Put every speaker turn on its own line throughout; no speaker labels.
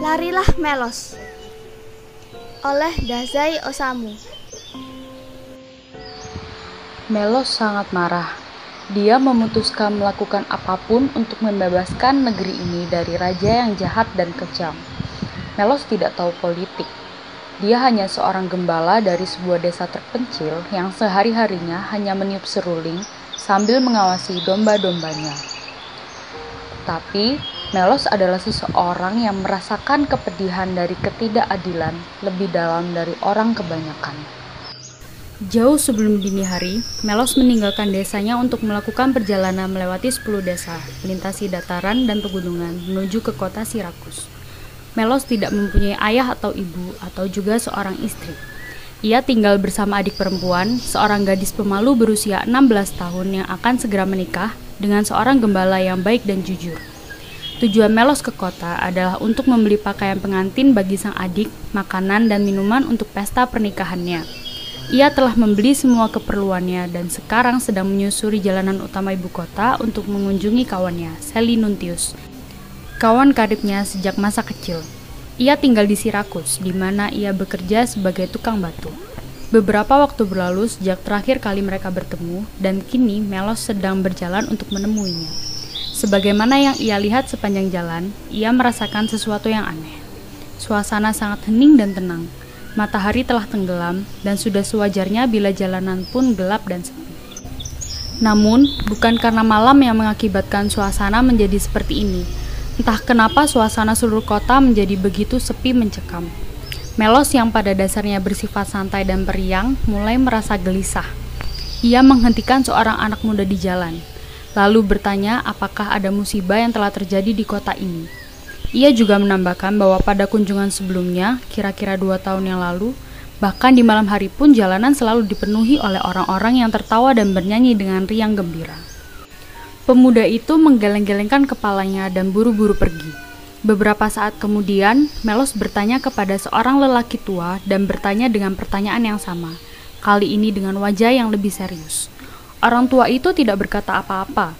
Larilah Melos oleh Dazai Osamu.
Melos sangat marah. Dia memutuskan melakukan apa pun untuk membebaskan negeri ini dari raja yang jahat dan kejam. Melos tidak tahu politik. Dia hanya seorang gembala dari sebuah desa terpencil yang sehari-harinya hanya meniup seruling sambil mengawasi domba-dombanya. Tapi Melos adalah seseorang yang merasakan kepedihan dari ketidakadilan lebih dalam dari orang kebanyakan.
Jauh sebelum dini hari, Melos meninggalkan desanya untuk melakukan perjalanan melewati 10 desa, melintasi dataran dan pegunungan menuju ke kota Sirakus. Melos tidak mempunyai ayah atau ibu atau juga seorang istri. Ia tinggal bersama adik perempuan, seorang gadis pemalu berusia 16 tahun yang akan segera menikah dengan seorang gembala yang baik dan jujur. Tujuan Melos ke kota adalah untuk membeli pakaian pengantin bagi sang adik, makanan dan minuman untuk pesta pernikahannya. Ia telah membeli semua keperluannya dan sekarang sedang menyusuri jalanan utama ibu kota untuk mengunjungi kawannya, Sally Nuntius. Kawan karibnya sejak masa kecil. Ia tinggal di Sirakus, di mana ia bekerja sebagai tukang batu. Beberapa waktu berlalu sejak terakhir kali mereka bertemu, dan kini Melos sedang berjalan untuk menemuinya. Sebagaimana yang ia lihat sepanjang jalan, ia merasakan sesuatu yang aneh. Suasana sangat hening dan tenang. Matahari telah tenggelam dan sudah sewajarnya bila jalanan pun gelap dan sepi. Namun, bukan karena malam yang mengakibatkan suasana menjadi seperti ini. Entah kenapa suasana seluruh kota menjadi begitu sepi mencekam. Melos yang pada dasarnya bersifat santai dan periang mulai merasa gelisah. Ia menghentikan seorang anak muda di jalan lalu bertanya apakah ada musibah yang telah terjadi di kota ini. Ia juga menambahkan bahwa pada kunjungan sebelumnya, kira-kira dua tahun yang lalu, bahkan di malam hari pun jalanan selalu dipenuhi oleh orang-orang yang tertawa dan bernyanyi dengan riang gembira. Pemuda itu menggeleng-gelengkan kepalanya dan buru-buru pergi. Beberapa saat kemudian, Melos bertanya kepada seorang lelaki tua dan bertanya dengan pertanyaan yang sama, kali ini dengan wajah yang lebih serius. Orang tua itu tidak berkata apa-apa.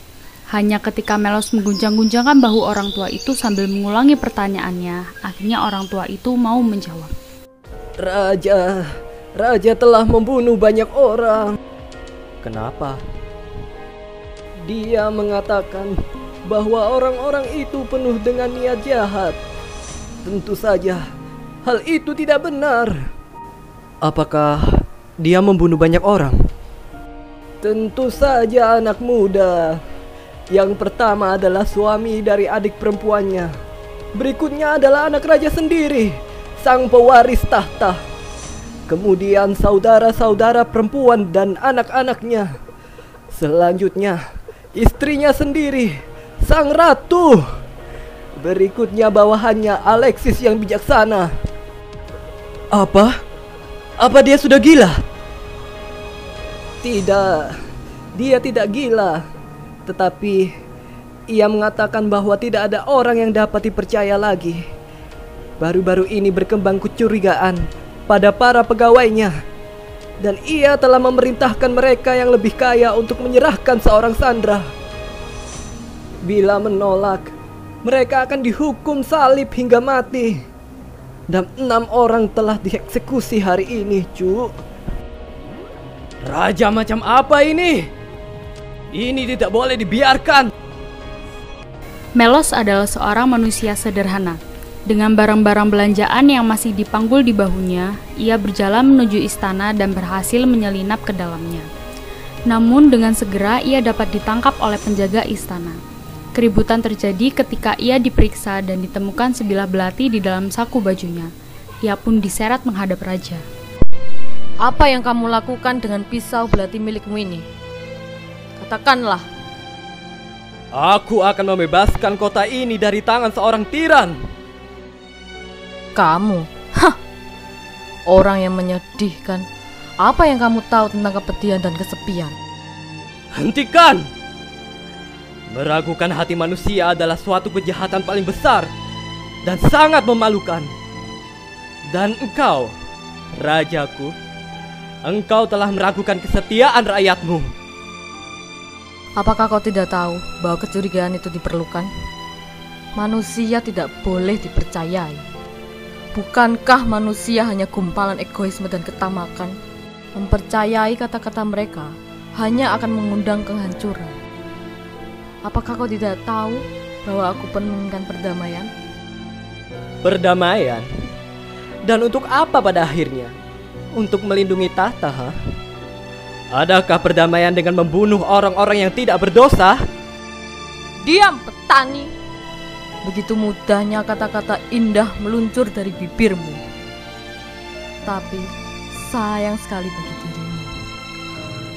Hanya ketika Melos mengguncang-guncangkan bahu orang tua itu sambil mengulangi pertanyaannya, akhirnya orang tua itu mau menjawab.
Raja, Raja telah membunuh banyak orang.
Kenapa?
Dia mengatakan bahwa orang-orang itu penuh dengan niat jahat. Tentu saja, hal itu tidak benar.
Apakah dia membunuh banyak orang?
Tentu saja anak muda. Yang pertama adalah suami dari adik perempuannya. Berikutnya adalah anak raja sendiri, sang pewaris tahta. Kemudian saudara-saudara perempuan dan anak-anaknya. Selanjutnya, istrinya sendiri, sang ratu. Berikutnya bawahannya Alexis yang bijaksana.
Apa? Apa dia sudah gila?
Tidak, dia tidak gila. Tetapi ia mengatakan bahwa tidak ada orang yang dapat dipercaya lagi. Baru-baru ini berkembang kecurigaan pada para pegawainya. Dan ia telah memerintahkan mereka yang lebih kaya untuk menyerahkan seorang sandra. Bila menolak, mereka akan dihukum salib hingga mati. Dan enam orang telah dieksekusi hari ini, cuk.
Raja macam apa ini? Ini tidak boleh dibiarkan.
Melos adalah seorang manusia sederhana. Dengan barang-barang belanjaan yang masih dipanggul di bahunya, ia berjalan menuju istana dan berhasil menyelinap ke dalamnya. Namun dengan segera ia dapat ditangkap oleh penjaga istana. Keributan terjadi ketika ia diperiksa dan ditemukan sebilah belati di dalam saku bajunya. Ia pun diseret menghadap raja.
Apa yang kamu lakukan dengan pisau belati milikmu ini? Katakanlah.
Aku akan membebaskan kota ini dari tangan seorang tiran.
Kamu? Hah! Orang yang menyedihkan. Apa yang kamu tahu tentang kepedihan dan kesepian?
Hentikan! Meragukan hati manusia adalah suatu kejahatan paling besar dan sangat memalukan. Dan engkau, rajaku, Engkau telah meragukan kesetiaan rakyatmu.
Apakah kau tidak tahu bahwa kecurigaan itu diperlukan? manusia tidak boleh dipercayai. Bukankah manusia hanya gumpalan egoisme dan ketamakan? Mempercayai kata-kata mereka hanya akan mengundang kehancuran. Apakah kau tidak tahu bahwa aku menginginkan perdamaian?
Perdamaian? Dan untuk apa pada akhirnya? Untuk melindungi tahta, ha? Adakah perdamaian dengan membunuh orang-orang yang tidak berdosa?
Diam, petani! Begitu mudahnya kata-kata indah meluncur dari bibirmu. Tapi sayang sekali bagi dirimu.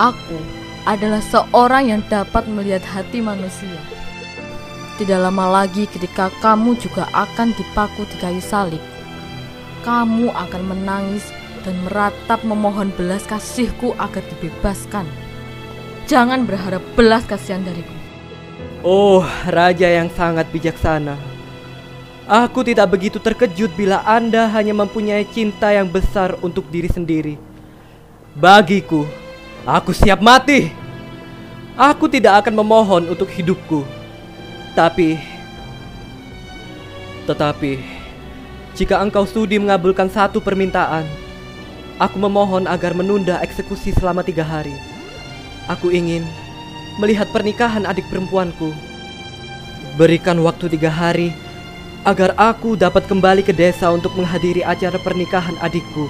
Aku adalah seorang yang dapat melihat hati manusia. Tidak lama lagi ketika kamu juga akan dipaku di kayu salib. Kamu akan menangis dan meratap memohon belas kasihku agar dibebaskan. Jangan berharap belas kasihan dariku.
Oh, raja yang sangat bijaksana. Aku tidak begitu terkejut bila Anda hanya mempunyai cinta yang besar untuk diri sendiri. Bagiku, aku siap mati. Aku tidak akan memohon untuk hidupku. Tapi tetapi jika engkau sudi mengabulkan satu permintaan, Aku memohon agar menunda eksekusi selama tiga hari. Aku ingin melihat pernikahan adik perempuanku. Berikan waktu tiga hari agar aku dapat kembali ke desa untuk menghadiri acara pernikahan adikku.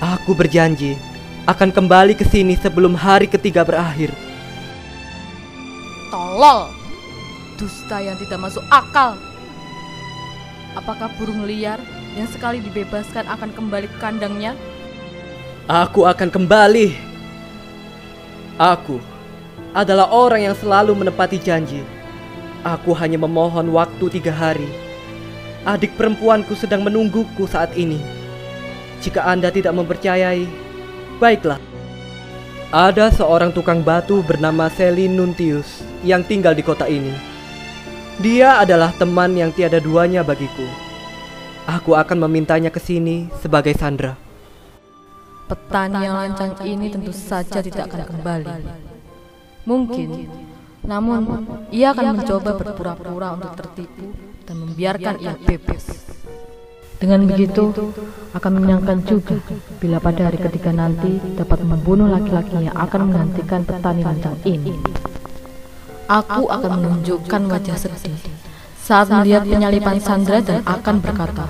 Aku berjanji akan kembali ke sini sebelum hari ketiga berakhir.
Tolol! Dusta yang tidak masuk akal. Apakah burung liar yang sekali dibebaskan akan kembali ke kandangnya?
Aku akan kembali. Aku adalah orang yang selalu menepati janji. Aku hanya memohon waktu tiga hari. Adik perempuanku sedang menungguku saat ini. Jika Anda tidak mempercayai, baiklah. Ada seorang tukang batu bernama Selin Nuntius yang tinggal di kota ini. Dia adalah teman yang tiada duanya bagiku. Aku akan memintanya ke sini sebagai Sandra.
Petani yang lancang ini tentu saja tidak akan kembali. Mungkin, namun ia akan mencoba berpura-pura untuk tertipu dan membiarkan ia bebas. Dengan begitu, akan menyenangkan juga bila pada hari ketiga nanti dapat membunuh laki-laki yang akan menggantikan petani lancang ini. Aku akan menunjukkan wajah sedih saat melihat penyalipan Sandra dan akan berkata,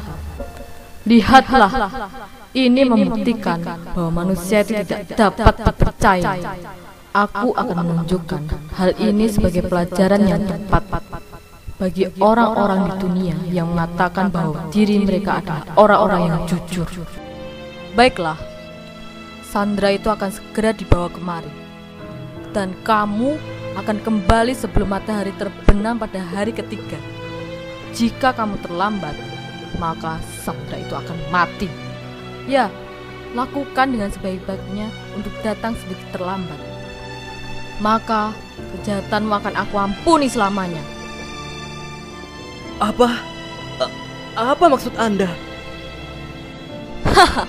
Lihatlah, ini membuktikan bahwa manusia itu tidak dapat dipercaya. Aku akan menunjukkan hal ini sebagai pelajaran yang tepat bagi orang-orang di dunia yang mengatakan bahwa diri mereka adalah orang-orang yang jujur. Baiklah, Sandra itu akan segera dibawa kemari. Dan kamu akan kembali sebelum matahari terbenam pada hari ketiga. Jika kamu terlambat, maka Sandra itu akan mati. Ya, lakukan dengan sebaik-baiknya untuk datang sedikit terlambat. Maka kejahatanmu akan aku ampuni selamanya.
Apa? apa maksud Anda?
Haha,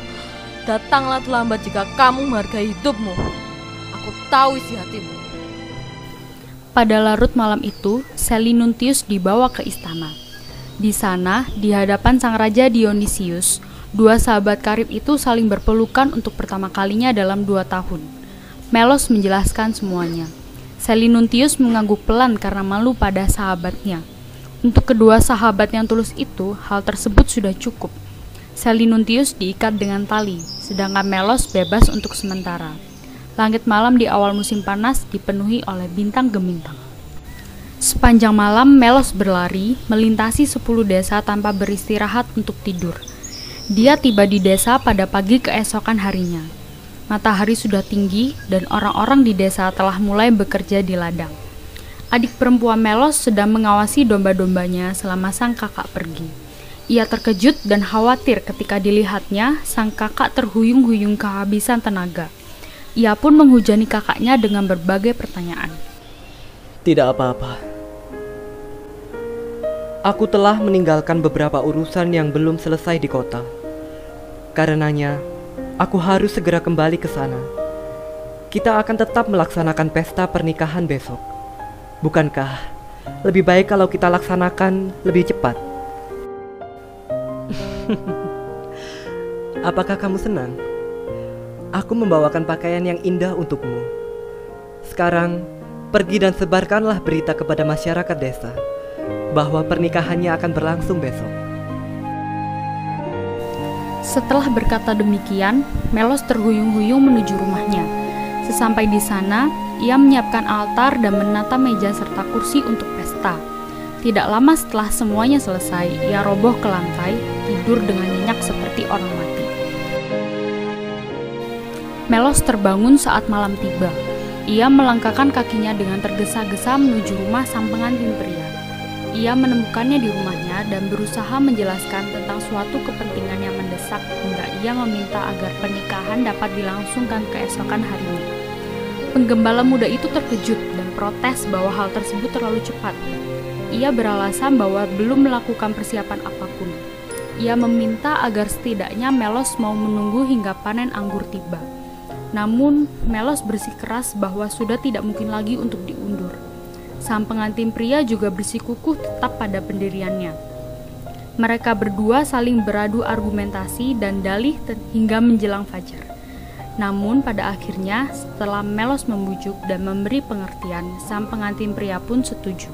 datanglah terlambat jika kamu menghargai hidupmu. Aku tahu isi hatimu.
Pada larut malam itu, Selinuntius dibawa ke istana. Di sana, di hadapan sang raja Dionysius, dua sahabat karib itu saling berpelukan untuk pertama kalinya dalam dua tahun. Melos menjelaskan semuanya. Selinuntius mengangguk pelan karena malu pada sahabatnya. Untuk kedua sahabat yang tulus itu, hal tersebut sudah cukup. Selinuntius diikat dengan tali, sedangkan Melos bebas untuk sementara. Langit malam di awal musim panas dipenuhi oleh bintang gemintang. Sepanjang malam, Melos berlari, melintasi sepuluh desa tanpa beristirahat untuk tidur. Dia tiba di desa pada pagi keesokan harinya. Matahari sudah tinggi dan orang-orang di desa telah mulai bekerja di ladang. Adik perempuan Melos sedang mengawasi domba-dombanya selama sang kakak pergi. Ia terkejut dan khawatir ketika dilihatnya sang kakak terhuyung-huyung kehabisan tenaga. Ia pun menghujani kakaknya dengan berbagai pertanyaan.
Tidak apa-apa. Aku telah meninggalkan beberapa urusan yang belum selesai di kota. Karenanya, aku harus segera kembali ke sana. Kita akan tetap melaksanakan pesta pernikahan besok. Bukankah lebih baik kalau kita laksanakan lebih cepat. Apakah kamu senang? Aku membawakan pakaian yang indah untukmu. Sekarang, pergi dan sebarkanlah berita kepada masyarakat desa bahwa pernikahannya akan berlangsung besok.
Setelah berkata demikian, Melos terhuyung-huyung menuju rumahnya. Sesampai di sana, ia menyiapkan altar dan menata meja serta kursi untuk pesta. Tidak lama setelah semuanya selesai, ia roboh ke lantai, tidur dengan nyenyak seperti orang mati. Melos terbangun saat malam tiba. Ia melangkahkan kakinya dengan tergesa-gesa menuju rumah sang pengantin pria. Ia menemukannya di rumahnya dan berusaha menjelaskan tentang suatu kepentingan yang mendesak hingga ia meminta agar pernikahan dapat dilangsungkan keesokan harinya. Penggembala muda itu terkejut dan protes bahwa hal tersebut terlalu cepat. Ia beralasan bahwa belum melakukan persiapan apa pun. Ia meminta agar setidaknya Melos mau menunggu hingga panen anggur tiba. Namun, Melos bersikeras bahwa sudah tidak mungkin lagi untuk diundur. Sang pengantin pria juga bersikukuh tetap pada pendiriannya. Mereka berdua saling beradu argumentasi dan dalih hingga menjelang fajar. Namun pada akhirnya, setelah Melos membujuk dan memberi pengertian, sang pengantin pria pun setuju.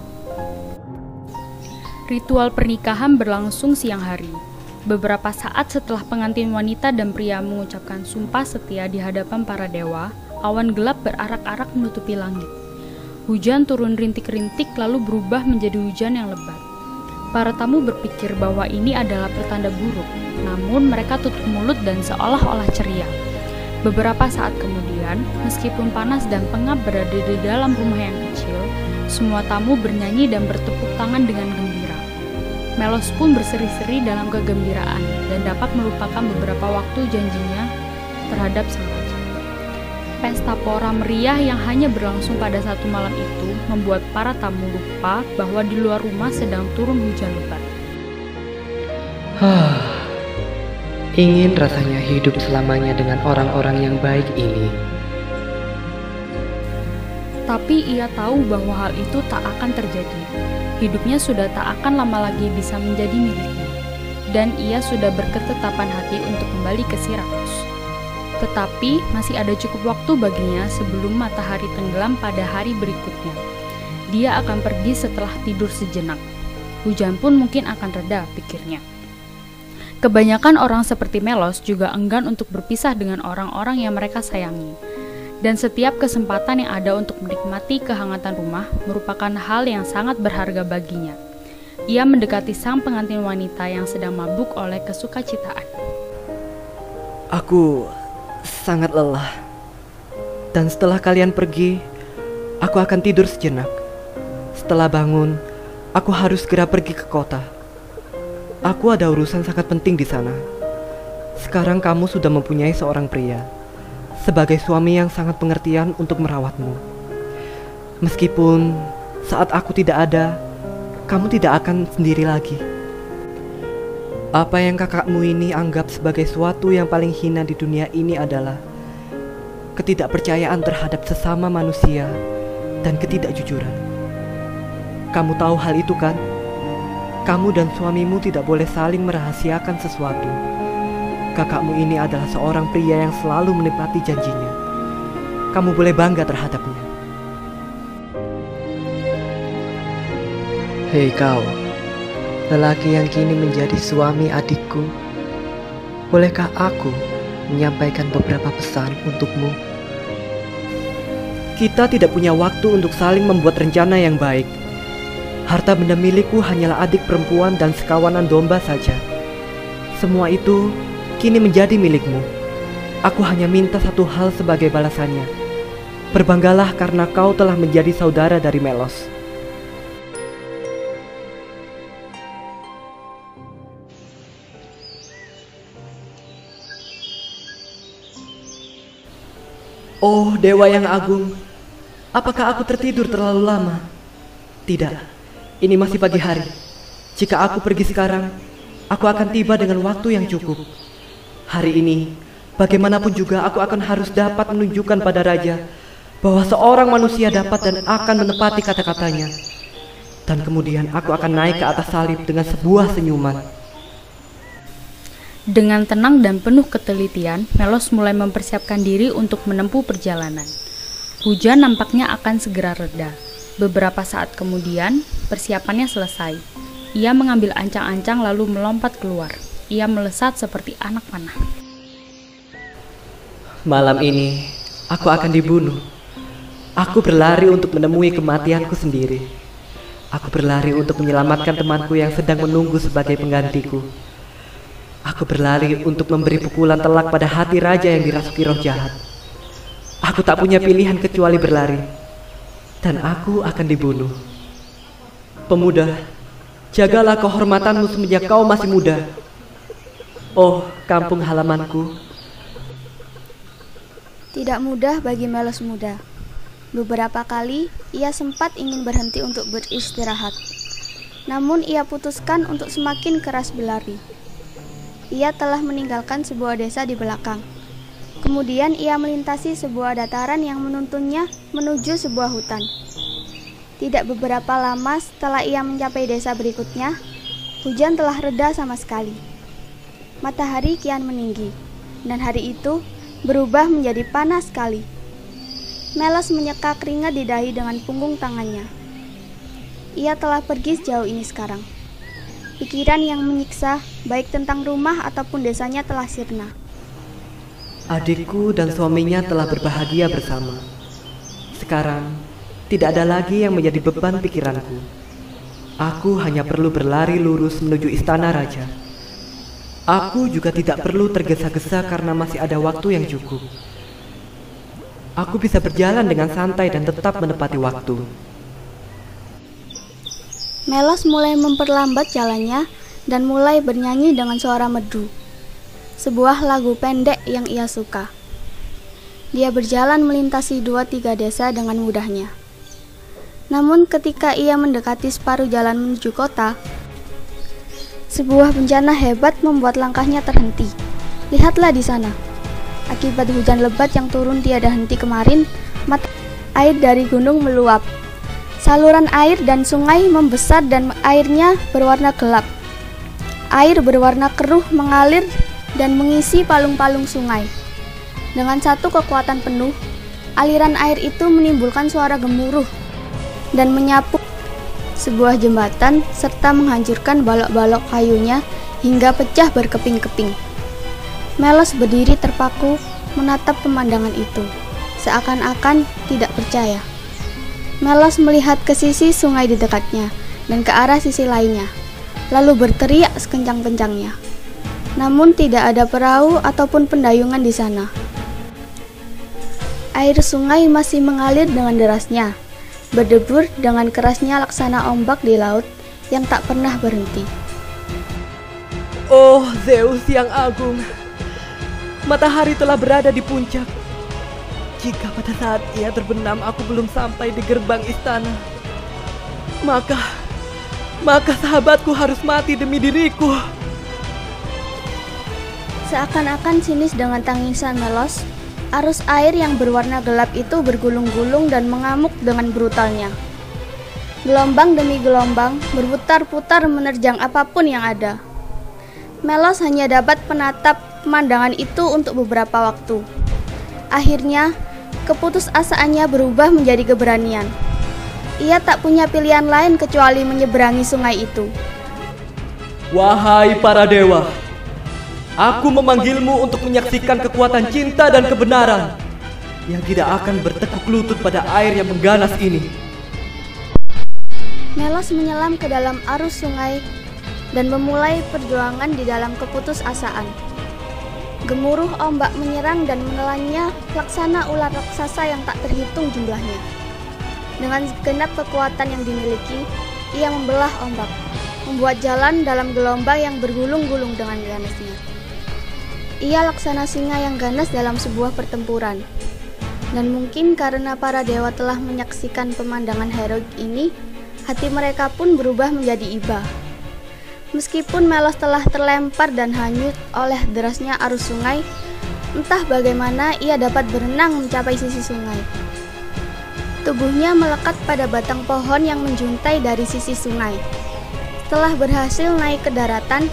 Ritual pernikahan berlangsung siang hari. Beberapa saat setelah pengantin wanita dan pria mengucapkan sumpah setia di hadapan para dewa, awan gelap berarak-arak menutupi langit. Hujan turun rintik-rintik lalu berubah menjadi hujan yang lebat. Para tamu berpikir bahwa ini adalah pertanda buruk, namun mereka tutup mulut dan seolah-olah ceria. Beberapa saat kemudian, meskipun panas dan pengap berada di dalam rumah yang kecil, semua tamu bernyanyi dan bertepuk tangan dengan gembira. Melos pun berseri-seri dalam kegembiraan dan dapat melupakan beberapa waktu janjinya terhadap raja. Pesta pora meriah yang hanya berlangsung pada satu malam itu membuat para tamu lupa bahwa di luar rumah sedang turun hujan lebat.
Ingin rasanya hidup selamanya dengan orang-orang yang baik ini.
Tapi ia tahu bahwa hal itu tak akan terjadi. Hidupnya sudah tak akan lama lagi bisa menjadi miliknya. Dan ia sudah berketetapan hati untuk kembali ke Sirakus. Tetapi masih ada cukup waktu baginya sebelum matahari tenggelam pada hari berikutnya. Dia akan pergi setelah tidur sejenak. Hujan pun mungkin akan reda, pikirnya. Kebanyakan orang seperti Melos juga enggan untuk berpisah dengan orang-orang yang mereka sayangi dan setiap kesempatan yang ada untuk menikmati kehangatan rumah merupakan hal yang sangat berharga baginya. Ia mendekati sang pengantin wanita yang sedang mabuk oleh kesukacitaan.
Aku sangat lelah. Dan setelah kalian pergi, aku akan tidur sejenak. Setelah bangun, aku harus segera pergi ke kota. Aku ada urusan sangat penting di sana. Sekarang kamu sudah mempunyai seorang pria sebagai suami yang sangat pengertian untuk merawatmu. Meskipun saat aku tidak ada, kamu tidak akan sendiri lagi. Apa yang kakakmu ini anggap sebagai suatu yang paling hina di dunia ini adalah ketidakpercayaan terhadap sesama manusia dan ketidakjujuran. Kamu tahu hal itu kan? Kamu dan suamimu tidak boleh saling merahasiakan sesuatu. Kakakmu ini adalah seorang pria yang selalu menepati janjinya. Kamu boleh bangga terhadapnya. Hei kau, lelaki yang kini menjadi suami adikku, bolehkah aku menyampaikan beberapa pesan untukmu? Kita tidak punya waktu untuk saling membuat rencana yang baik. Harta benda milikku hanyalah adik perempuan dan sekawanan domba saja. Semua itu kini menjadi milikmu. Aku hanya minta satu hal sebagai balasannya. Berbanggalah karena kau telah menjadi saudara dari Melos. Oh, dewa yang agung, apakah aku tertidur terlalu lama? Tidak, ini masih pagi hari. Jika aku pergi sekarang, aku akan tiba dengan waktu yang cukup. Hari ini, bagaimanapun juga aku akan harus dapat menunjukkan pada raja bahwa seorang manusia dapat dan akan menepati kata-katanya. Dan kemudian aku akan naik ke atas salib dengan sebuah senyuman.
Dengan tenang dan penuh ketelitian, Melos mulai mempersiapkan diri untuk menempuh perjalanan. Hujan nampaknya akan segera reda. Beberapa saat kemudian, persiapannya selesai. Ia mengambil ancang-ancang lalu melompat keluar. Ia melesat seperti anak panah.
Malam ini, aku akan dibunuh. Aku berlari untuk menemui kematianku sendiri. Aku berlari untuk menyelamatkan temanku yang sedang menunggu sebagai penggantiku. Aku berlari untuk memberi pukulan telak pada hati raja yang dirasuki roh jahat. Aku tak punya pilihan kecuali berlari. Dan aku akan dibunuh. Pemuda, jagalah kehormatanmu semenjak kau masih muda. Oh, kampung halamanku.
Tidak mudah bagi Melos muda. Beberapa kali ia sempat ingin berhenti untuk beristirahat. Namun ia putuskan untuk semakin keras berlari ia telah meninggalkan sebuah desa di belakang. Kemudian ia melintasi sebuah dataran yang menuntunnya menuju sebuah hutan. Tidak beberapa lama setelah ia mencapai desa berikutnya, hujan telah reda sama sekali. Matahari kian meninggi, dan hari itu berubah menjadi panas sekali. Melos menyeka keringat di dahi dengan punggung tangannya. Ia telah pergi sejauh ini sekarang. Pikiran yang menyiksa, baik tentang rumah ataupun desanya telah sirna.
Adikku dan suaminya telah berbahagia bersama. Sekarang, tidak ada lagi yang menjadi beban pikiranku. Aku hanya perlu berlari lurus menuju istana raja. Aku juga tidak perlu tergesa-gesa karena masih ada waktu yang cukup. Aku bisa berjalan dengan santai dan tetap menepati waktu.
Melos mulai memperlambat jalannya dan mulai bernyanyi dengan suara merdu. Sebuah lagu pendek yang ia suka. Dia berjalan melintasi dua tiga desa dengan mudahnya. Namun ketika ia mendekati separuh jalan menuju kota, sebuah bencana hebat membuat langkahnya terhenti. Lihatlah di sana. Akibat hujan lebat yang turun tiada henti kemarin, mata air dari gunung meluap Saluran air dan sungai membesar dan airnya berwarna gelap. Air berwarna keruh mengalir dan mengisi palung-palung sungai. Dengan satu kekuatan penuh, aliran air itu menimbulkan suara gemuruh dan menyapu sebuah jembatan serta menghancurkan balok-balok kayunya hingga pecah berkeping-keping. Melos berdiri terpaku menatap pemandangan itu, seakan-akan tidak percaya. Melos melihat ke sisi sungai di dekatnya dan ke arah sisi lainnya, lalu berteriak sekencang-kencangnya. Namun tidak ada perahu ataupun pendayungan di sana. Air sungai masih mengalir dengan derasnya, berdebur dengan kerasnya laksana ombak di laut yang tak pernah berhenti.
Oh, Zeus yang agung. Matahari telah berada di puncak jika pada saat ia terbenam aku belum sampai di gerbang istana, maka maka sahabatku harus mati demi diriku.
Seakan-akan sinis dengan tangisan Melos, arus air yang berwarna gelap itu bergulung-gulung dan mengamuk dengan brutalnya. Gelombang demi gelombang berputar-putar menerjang apa pun yang ada. Melos hanya dapat menatap pemandangan itu untuk beberapa waktu. Akhirnya, keputusasaannya berubah menjadi keberanian. Ia tak punya pilihan lain kecuali menyeberangi sungai itu.
Wahai para dewa, aku memanggilmu untuk menyaksikan kekuatan cinta dan kebenaran yang tidak akan bertekuk lutut pada air yang mengganas ini.
Melos menyelam ke dalam arus sungai dan memulai perjuangan di dalam keputusasaan. Gemuruh ombak menyerang dan menelannya laksana ular raksasa yang tak terhitung jumlahnya. Dengan segenap kekuatan yang dimiliki, ia membelah ombak, membuat jalan dalam gelombang yang bergulung-gulung dengan ganasnya. Ia laksana singa yang ganas dalam sebuah pertempuran. Dan mungkin karena para dewa telah menyaksikan pemandangan heroik ini, hati mereka pun berubah menjadi iba. Meskipun Melos telah terlempar dan hanyut oleh derasnya arus sungai, entah bagaimana ia dapat berenang mencapai sisi sungai. Tubuhnya melekat pada batang pohon yang menjuntai dari sisi sungai. Setelah berhasil naik ke daratan,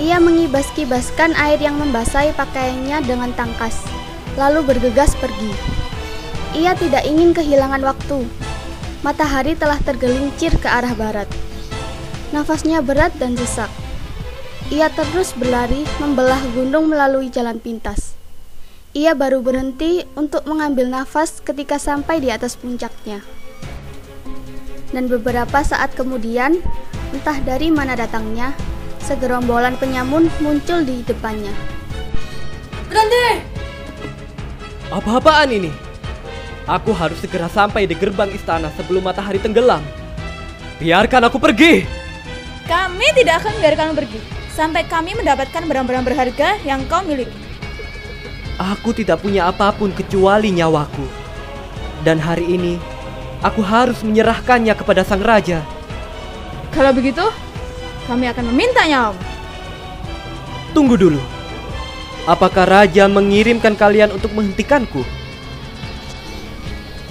ia mengibas-kibaskan air yang membasahi pakaiannya dengan tangkas, lalu bergegas pergi. Ia tidak ingin kehilangan waktu. Matahari telah tergelincir ke arah barat. Nafasnya berat dan sesak. Ia terus berlari membelah gunung melalui jalan pintas. Ia baru berhenti untuk mengambil nafas ketika sampai di atas puncaknya. Dan beberapa saat kemudian, entah dari mana datangnya, segerombolan penyamun muncul di depannya.
Berhenti!
Apa-apaan ini? Aku harus segera sampai di gerbang istana sebelum matahari tenggelam. Biarkan aku pergi!
Kami tidak akan membiarkan pergi sampai kami mendapatkan barang-barang berharga yang kau miliki.
Aku tidak punya apa pun kecuali nyawaku. Dan hari ini, aku harus menyerahkannya kepada sang raja.
Kalau begitu, kami akan meminta nyawamu.
Tunggu dulu. Apakah raja mengirimkan kalian untuk menghentikanku?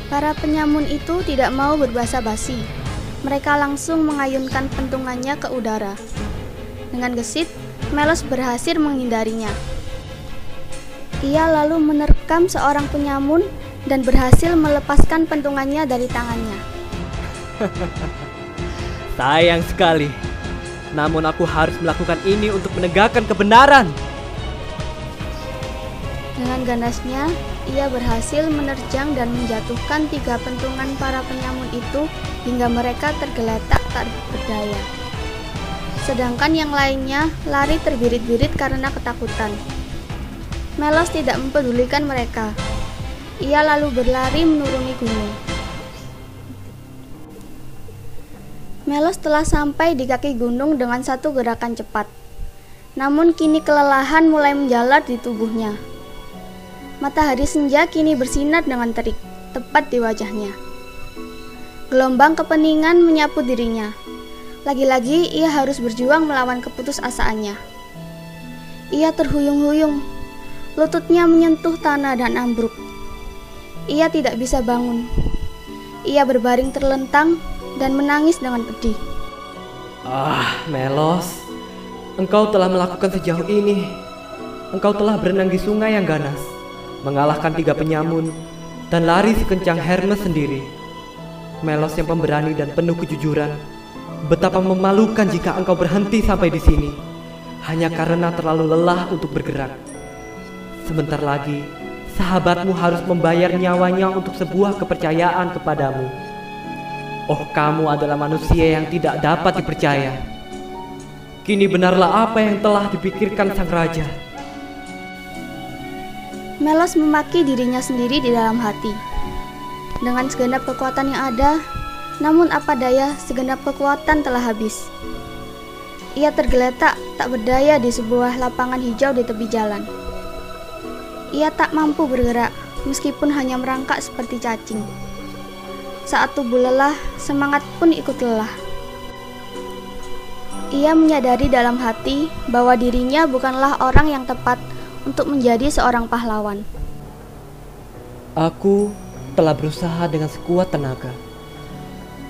Para penyamun itu tidak mau berbahasa basi. Mereka langsung mengayunkan pentungannya ke udara. Dengan gesit, Melos berhasil menghindarinya. Ia lalu menerkam seorang penyamun dan berhasil melepaskan pentungannya dari tangannya.
Sayang sekali. Namun aku harus melakukan ini untuk menegakkan kebenaran.
Dengan ganasnya, ia berhasil menerjang dan menjatuhkan tiga pentungan para penyamun itu hingga mereka tergeletak tak berdaya. Sedangkan yang lainnya lari terbirit-birit karena ketakutan. Melos tidak mempedulikan mereka. Ia lalu berlari menuruni gunung. Melos telah sampai di kaki gunung dengan satu gerakan cepat. Namun kini kelelahan mulai menjalar di tubuhnya. Matahari senja kini bersinar dengan terik, tepat di wajahnya. Gelombang kepeningan menyapu dirinya. Lagi-lagi ia harus berjuang melawan keputusasaannya. Ia terhuyung-huyung Lututnya menyentuh tanah dan ambruk. Ia tidak bisa bangun. Ia berbaring terlentang dan menangis dengan pedih.
Ah, Melos. Engkau telah melakukan sejauh ini. Engkau telah berenang di sungai yang ganas, mengalahkan tiga penyamun, dan lari sekencang Hermes sendiri. Melos yang pemberani dan penuh kejujuran. Betapa memalukan jika engkau berhenti sampai di sini, hanya karena terlalu lelah untuk bergerak. Sebentar lagi, sahabatmu harus membayar nyawanya untuk sebuah kepercayaan kepadamu. Oh, kamu adalah manusia yang tidak dapat dipercaya. Kini benarlah apa yang telah dipikirkan sang raja.
Melos memaki dirinya sendiri di dalam hati. Dengan segenap kekuatan yang ada, namun apa daya segenap kekuatan telah habis. Ia tergeletak tak berdaya di sebuah lapangan hijau di tepi jalan. Ia tak mampu bergerak, meskipun hanya merangkak seperti cacing. Saat tubuh lelah, semangat pun ikut lelah. Ia menyadari dalam hati bahwa dirinya bukanlah orang yang tepat untuk menjadi seorang pahlawan.
Aku telah berusaha dengan sekuat tenaga.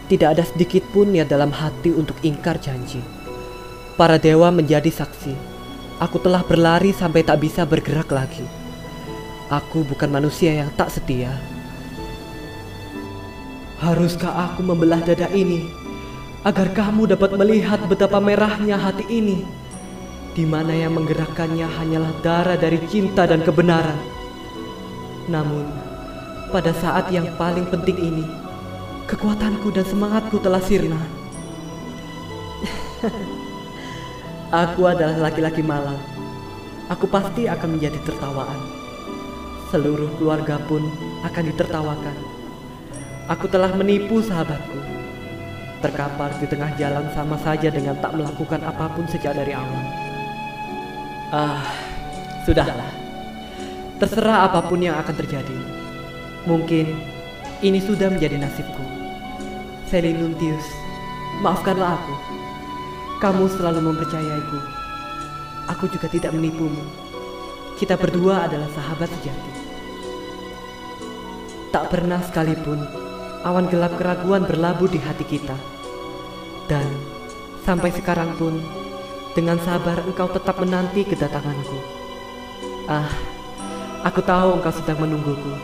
Tidak ada sedikit pun niat dalam hati untuk ingkar janji. Para dewa menjadi saksi. Aku telah berlari sampai tak bisa bergerak lagi. Aku bukan manusia yang tak setia. Haruskah aku membelah dada ini agar kamu dapat melihat betapa merahnya hati ini, di mana yang menggerakkannya hanyalah darah dari cinta dan kebenaran. Namun, pada saat yang paling penting ini, kekuatanku dan semangatku telah sirna. aku adalah laki-laki malang. Aku pasti akan menjadi tertawaan seluruh keluarga pun akan ditertawakan. Aku telah menipu sahabatku. Terkapar di tengah jalan sama saja dengan tak melakukan apa pun sejak dari awal. Ah, sudahlah. Terserah apa pun yang akan terjadi. Mungkin ini sudah menjadi nasibku. Selinuntius, maafkanlah aku. Kamu selalu mempercayaiku. Aku juga tidak menipumu. Kita berdua adalah sahabat sejati. tak pernah sekalipun awan gelap keraguan berlabuh di hati kita. Dan sampai sekarang pun, dengan sabar engkau tetap menanti kedatanganku. Ah, aku tahu engkau sedang menungguku.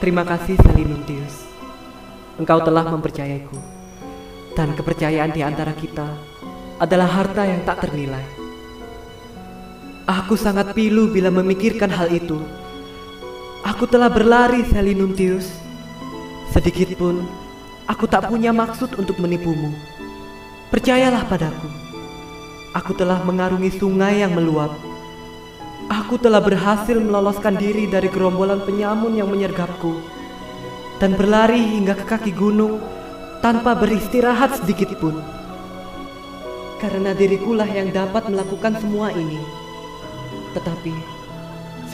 Terima kasih Selinuntius. Engkau telah mempercayaiku. Dan kepercayaan di antara kita adalah harta yang tak ternilai. Aku sangat pilu bila memikirkan hal itu. Aku telah berlari Selinuntius. Sedikit pun aku tak punya maksud untuk menipumu. Percayalah padaku. Aku telah mengarungi sungai yang meluap. Aku telah berhasil meloloskan diri dari gerombolan penyamun yang menyergapku dan berlari hingga ke kaki gunung tanpa beristirahat sedikit pun. Karena dirikulah yang dapat melakukan semua ini. Tetapi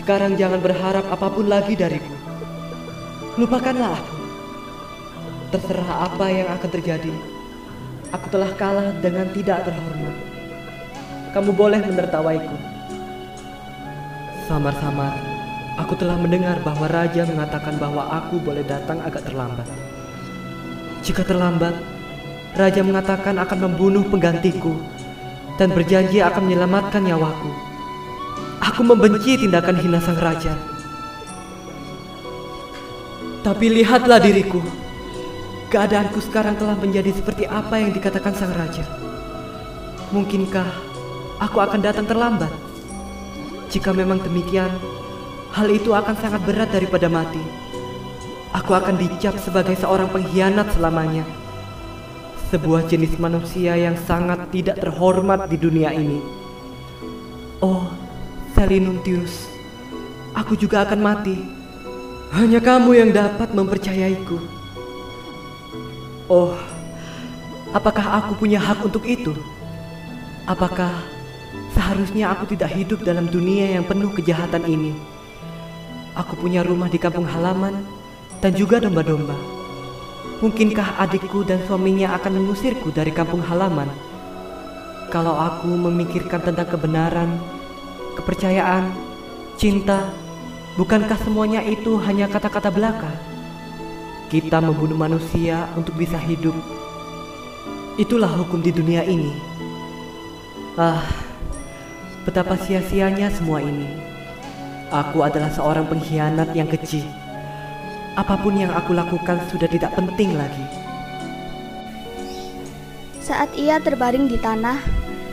sekarang jangan berharap apa pun lagi dariku. Lupakanlah aku. Terserah apa yang akan terjadi. Aku telah kalah dengan tidak terhormat. Kamu boleh menertawaiku. Samar-samar, aku telah mendengar bahwa raja mengatakan bahwa aku boleh datang agak terlambat. Jika terlambat, raja mengatakan akan membunuh penggantiku dan berjanji akan menyelamatkan nyawaku. Aku membenci tindakan hina sang raja. Tapi lihatlah diriku. Keadaanku sekarang telah menjadi seperti apa yang dikatakan sang raja. Mungkinkah aku akan datang terlambat? Jika memang demikian, hal itu akan sangat berat daripada mati. Aku akan dicap sebagai seorang pengkhianat selamanya. Sebuah jenis manusia yang sangat tidak terhormat di dunia ini. Oh, Selinuntius, aku juga akan mati. Hanya kamu yang dapat mempercayaiku. Oh, apakah aku punya hak untuk itu? Apakah seharusnya aku tidak hidup dalam dunia yang penuh kejahatan ini? Aku punya rumah di kampung halaman dan juga domba-domba. Mungkinkah adikku dan suaminya akan mengusirku dari kampung halaman? Kalau aku memikirkan tentang kebenaran, kepercayaan, cinta, bukankah semuanya itu hanya kata-kata belaka? Kita membunuh manusia untuk bisa hidup. Itulah hukum di dunia ini. Ah, betapa sia-sianya semua ini. Aku adalah seorang pengkhianat yang kecil. Apa pun yang aku lakukan sudah tidak penting lagi.
Saat ia terbaring di tanah,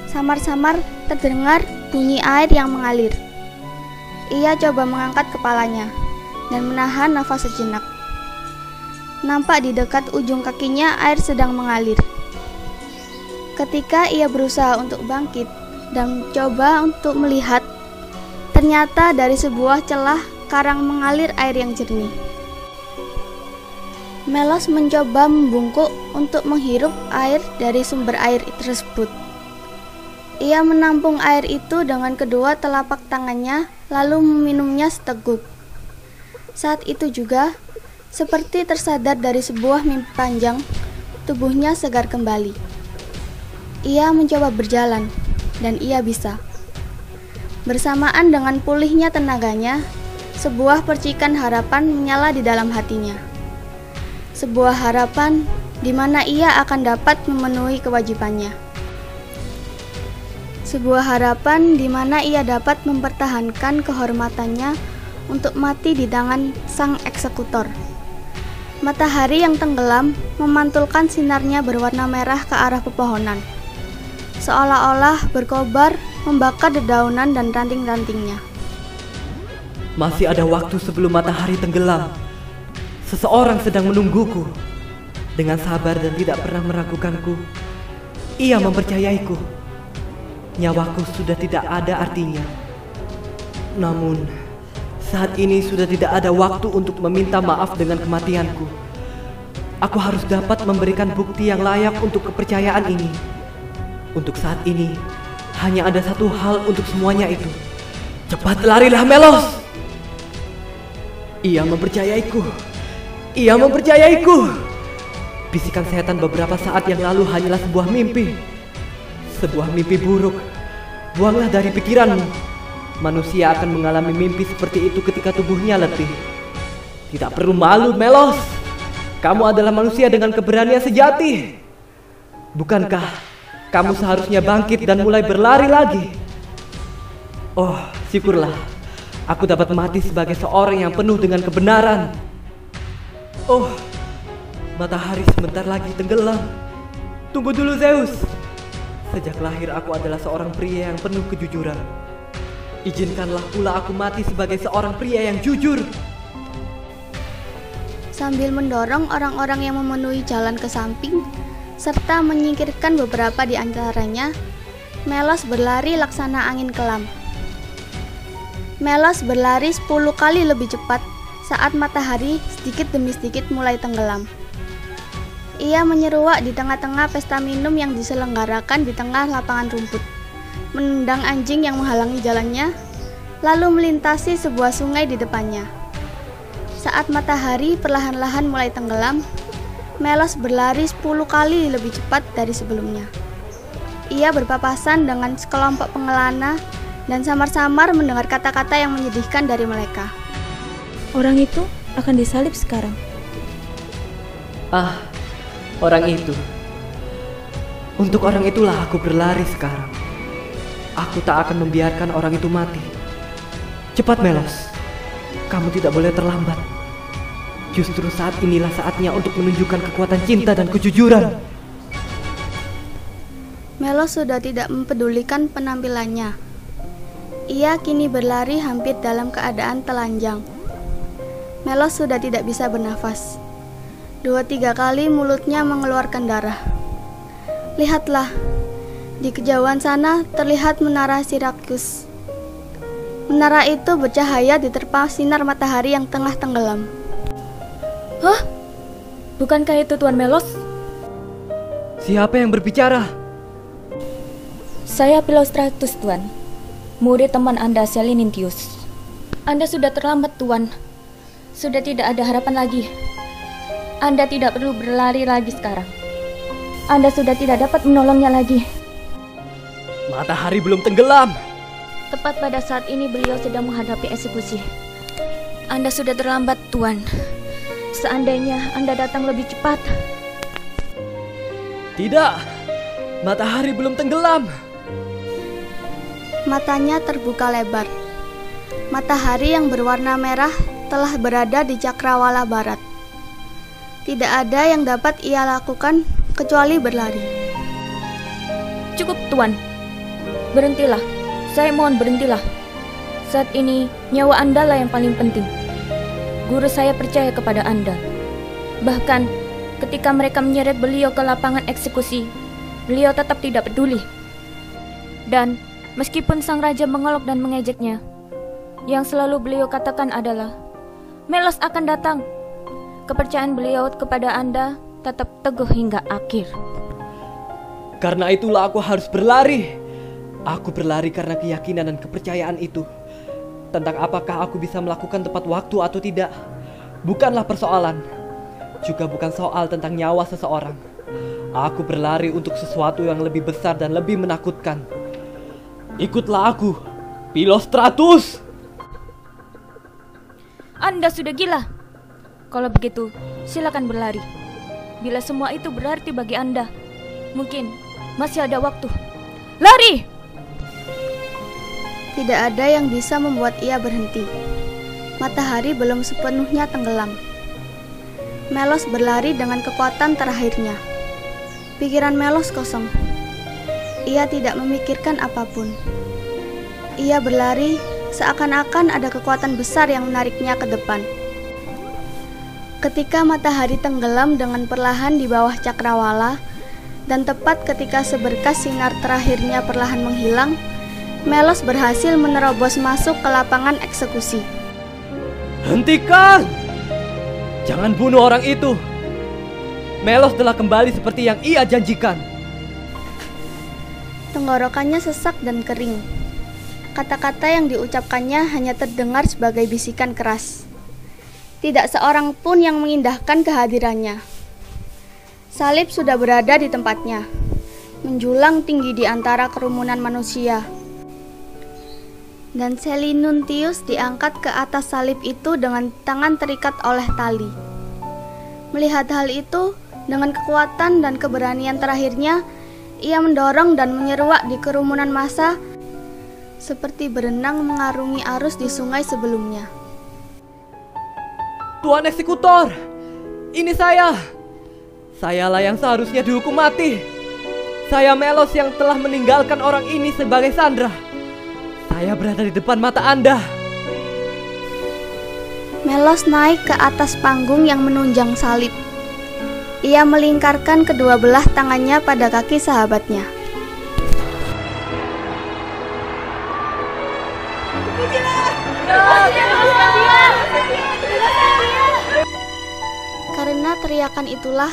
samar-samar terdengar bunyi air yang mengalir. Ia coba mengangkat kepalanya dan menahan nafas sejenak. Nampak di dekat ujung kakinya air sedang mengalir. Ketika ia berusaha untuk bangkit dan coba untuk melihat, ternyata dari sebuah celah karang mengalir air yang jernih. Melos mencoba membungkuk untuk menghirup air dari sumber air tersebut. Ia menampung air itu dengan kedua telapak tangannya, lalu meminumnya seteguk. Saat itu juga, seperti tersadar dari sebuah mimpi panjang, tubuhnya segar kembali. Ia mencoba berjalan, dan ia bisa. Bersamaan dengan pulihnya tenaganya, sebuah percikan harapan menyala di dalam hatinya sebuah harapan di mana ia akan dapat memenuhi kewajibannya. Sebuah harapan di mana ia dapat mempertahankan kehormatannya untuk mati di tangan sang eksekutor. Matahari yang tenggelam memantulkan sinarnya berwarna merah ke arah pepohonan, seolah-olah berkobar membakar dedaunan dan ranting-rantingnya.
Masih ada waktu sebelum matahari tenggelam. Seseorang sedang menungguku. Dengan sabar dan tidak pernah meragukanku, ia mempercayaiku. Nyawaku sudah tidak ada artinya. Namun, saat ini sudah tidak ada waktu untuk meminta maaf dengan kematianku. Aku harus dapat memberikan bukti yang layak untuk kepercayaan ini. Untuk saat ini, hanya ada satu hal untuk semuanya itu. Cepat larilah Melos! Ia mempercayaiku. Ia mempercayaiku. Bisikan setan beberapa saat yang lalu hanyalah sebuah mimpi. Sebuah mimpi buruk. Buanglah dari pikiranmu. Manusia akan mengalami mimpi seperti itu ketika tubuhnya letih. Tidak perlu malu, Melos. Kamu adalah manusia dengan keberanian sejati. Bukankah kamu seharusnya bangkit dan mulai berlari lagi? Oh, syukurlah. Aku dapat mati sebagai seorang yang penuh dengan kebenaran. Oh, matahari sebentar lagi tenggelam. Tunggu dulu, Zeus. Sejak lahir aku adalah seorang pria yang penuh kejujuran. Izinkanlah pula aku mati sebagai seorang pria yang jujur.
Sambil mendorong orang-orang yang memenuhi jalan ke samping, serta menyingkirkan beberapa di antaranya, Melos berlari laksana angin kelam. Melos berlari 10 kali lebih cepat saat matahari sedikit demi sedikit mulai tenggelam. Ia menyeruak di tengah-tengah pesta minum yang diselenggarakan di tengah lapangan rumput, menendang anjing yang menghalangi jalannya, lalu melintasi sebuah sungai di depannya. Saat matahari perlahan-lahan mulai tenggelam, Melos berlari 10 kali lebih cepat dari sebelumnya. Ia berpapasan dengan sekelompok pengelana dan samar-samar mendengar kata-kata yang menyedihkan dari mereka.
Orang itu akan disalib sekarang.
Ah, orang itu. Untuk orang itulah aku berlari sekarang. Aku tak akan membiarkan orang itu mati. Cepat Melos, kamu tidak boleh terlambat. Justru saat inilah saatnya untuk menunjukkan kekuatan cinta dan kejujuran.
Melos sudah tidak mempedulikan penampilannya. Ia kini berlari hampir dalam keadaan telanjang. Melos sudah tidak bisa bernafas. Dua tiga kali mulutnya mengeluarkan darah. Lihatlah, di kejauhan sana terlihat menara Sirakus. Menara itu bercahaya diterpa sinar matahari yang tengah tenggelam.
Hah? Bukankah itu Tuan Melos?
Siapa yang berbicara?
Saya Pilostratus, Tuan murid teman Anda Selinintius. Anda sudah terlambat, Tuan. Sudah tidak ada harapan lagi. Anda tidak perlu berlari lagi sekarang. Anda sudah tidak dapat menolongnya lagi.
Matahari belum tenggelam.
Tepat pada saat ini beliau sedang menghadapi eksekusi. Anda sudah terlambat, Tuan. Seandainya Anda datang lebih cepat.
Tidak. Matahari belum tenggelam.
Matanya terbuka lebar. Matahari yang berwarna merah telah berada di cakrawala barat. Tidak ada yang dapat ia lakukan kecuali berlari.
Cukup, Tuan. Berhentilah. Saya mohon berhentilah. Saat ini nyawa Anda lah yang paling penting. Guru saya percaya kepada Anda. Bahkan ketika mereka menyeret beliau ke lapangan eksekusi, beliau tetap tidak peduli. Dan Meskipun sang raja mengelok dan mengejeknya, yang selalu beliau katakan adalah, Melos akan datang. Kepercayaan beliau kepada Anda tetap teguh hingga akhir.
Karena itulah aku harus berlari. Aku berlari karena keyakinan dan kepercayaan itu. Tentang apakah aku bisa melakukan tepat waktu atau tidak, bukanlah persoalan. Juga bukan soal tentang nyawa seseorang. Aku berlari untuk sesuatu yang lebih besar dan lebih menakutkan. Ikutlah aku, Pilostratus.
Anda sudah gila. Kalau begitu, silakan berlari. Bila semua itu berarti bagi Anda, mungkin masih ada waktu. Lari!
Tidak ada yang bisa membuat ia berhenti. Matahari belum sepenuhnya tenggelam. Melos berlari dengan kekuatan terakhirnya. Pikiran Melos kosong. Ia tidak memikirkan apa pun. Ia berlari seakan-akan ada kekuatan besar yang menariknya ke depan. Ketika matahari tenggelam dengan perlahan di bawah cakrawala, dan tepat ketika seberkas sinar terakhirnya perlahan menghilang, Melos berhasil menerobos masuk ke lapangan eksekusi.
Hentikan! Jangan bunuh orang itu. Melos telah kembali seperti yang ia janjikan.
Tenggorokannya sesak dan kering. Kata-kata yang diucapkannya hanya terdengar sebagai bisikan keras. Tidak seorang pun yang mengindahkan kehadirannya. Salib sudah berada di tempatnya, menjulang tinggi di antara kerumunan manusia. Dan Selinuntius diangkat ke atas salib itu dengan tangan terikat oleh tali. Melihat hal itu, dengan kekuatan dan keberanian terakhirnya, ia mendorong dan menyeruak di kerumunan massa seperti berenang mengarungi arus di sungai sebelumnya.
Tuan eksekutor, ini saya. Sayalah yang seharusnya dihukum mati. Saya Melos yang telah meninggalkan orang ini sebagai Sandra. Saya berada di depan mata Anda.
Melos naik ke atas panggung yang menunjang salib. Ia melingkarkan kedua belah tangannya pada kaki sahabatnya. Karena teriakan itulah,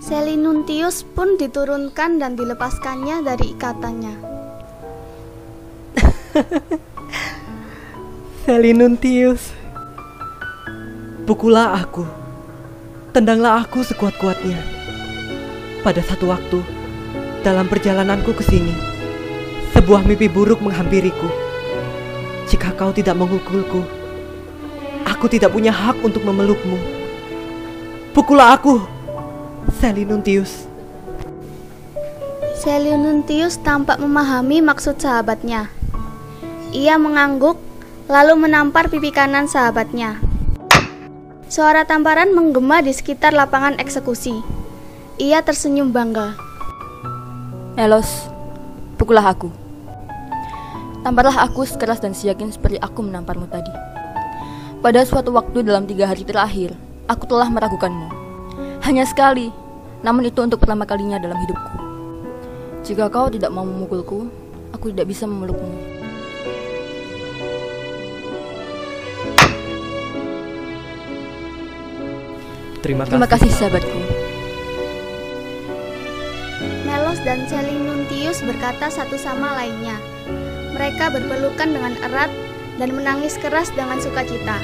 Selinuntius pun diturunkan dan dilepaskannya dari ikatannya.
Selinuntius, pukullah aku, tendanglah aku sekuat-kuatnya. Pada satu waktu, dalam perjalananku ke sini, sebuah mimpi buruk menghampiriku. Jika kau tidak mengukulku, aku tidak punya hak untuk memelukmu. Pukullah aku, Selinuntius.
Selinuntius tampak memahami maksud sahabatnya. Ia mengangguk, lalu menampar pipi kanan sahabatnya. Suara tamparan menggema di sekitar lapangan eksekusi. Ia tersenyum bangga.
Melos, pukullah aku. Tamparlah aku sekeras dan seyakin seperti aku menamparmu tadi. Pada suatu waktu dalam tiga hari terakhir, aku telah meragukanmu. Hanya sekali, namun itu untuk pertama kalinya dalam hidupku. Jika kau tidak mau memukulku, aku tidak bisa memelukmu.
Terima kasih.
Terima kasih sahabatku.
Melos dan Selinuntius berkata satu sama lainnya. Mereka berpelukan dengan erat dan menangis keras dengan sukacita.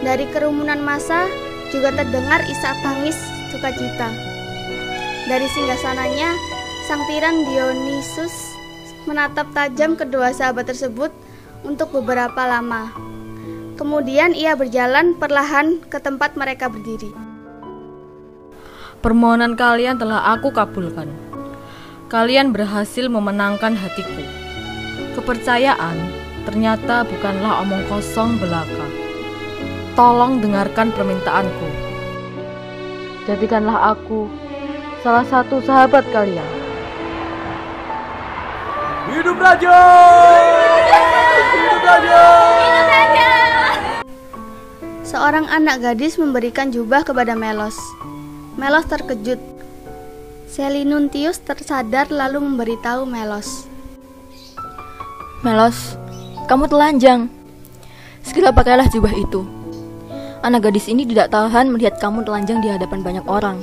Dari kerumunan massa juga terdengar isak tangis sukacita. Dari singgasananya, sang tiran Dionysus menatap tajam kedua sahabat tersebut untuk beberapa lama. Kemudian ia berjalan perlahan ke tempat mereka berdiri.
Permohonan kalian telah aku kabulkan. Kalian berhasil memenangkan hatiku. Kepercayaan ternyata bukanlah omong kosong belaka. Tolong dengarkan permintaanku. Jadikanlah aku salah satu sahabat kalian.
Hidup raja! Hidup raja!
Seorang anak gadis memberikan jubah kepada Melos. Melos terkejut. Selinuntius tersadar lalu memberitahu Melos.
Melos, kamu telanjang. Segera pakailah jubah itu. Anak gadis ini tidak tahan melihat kamu telanjang di hadapan banyak orang.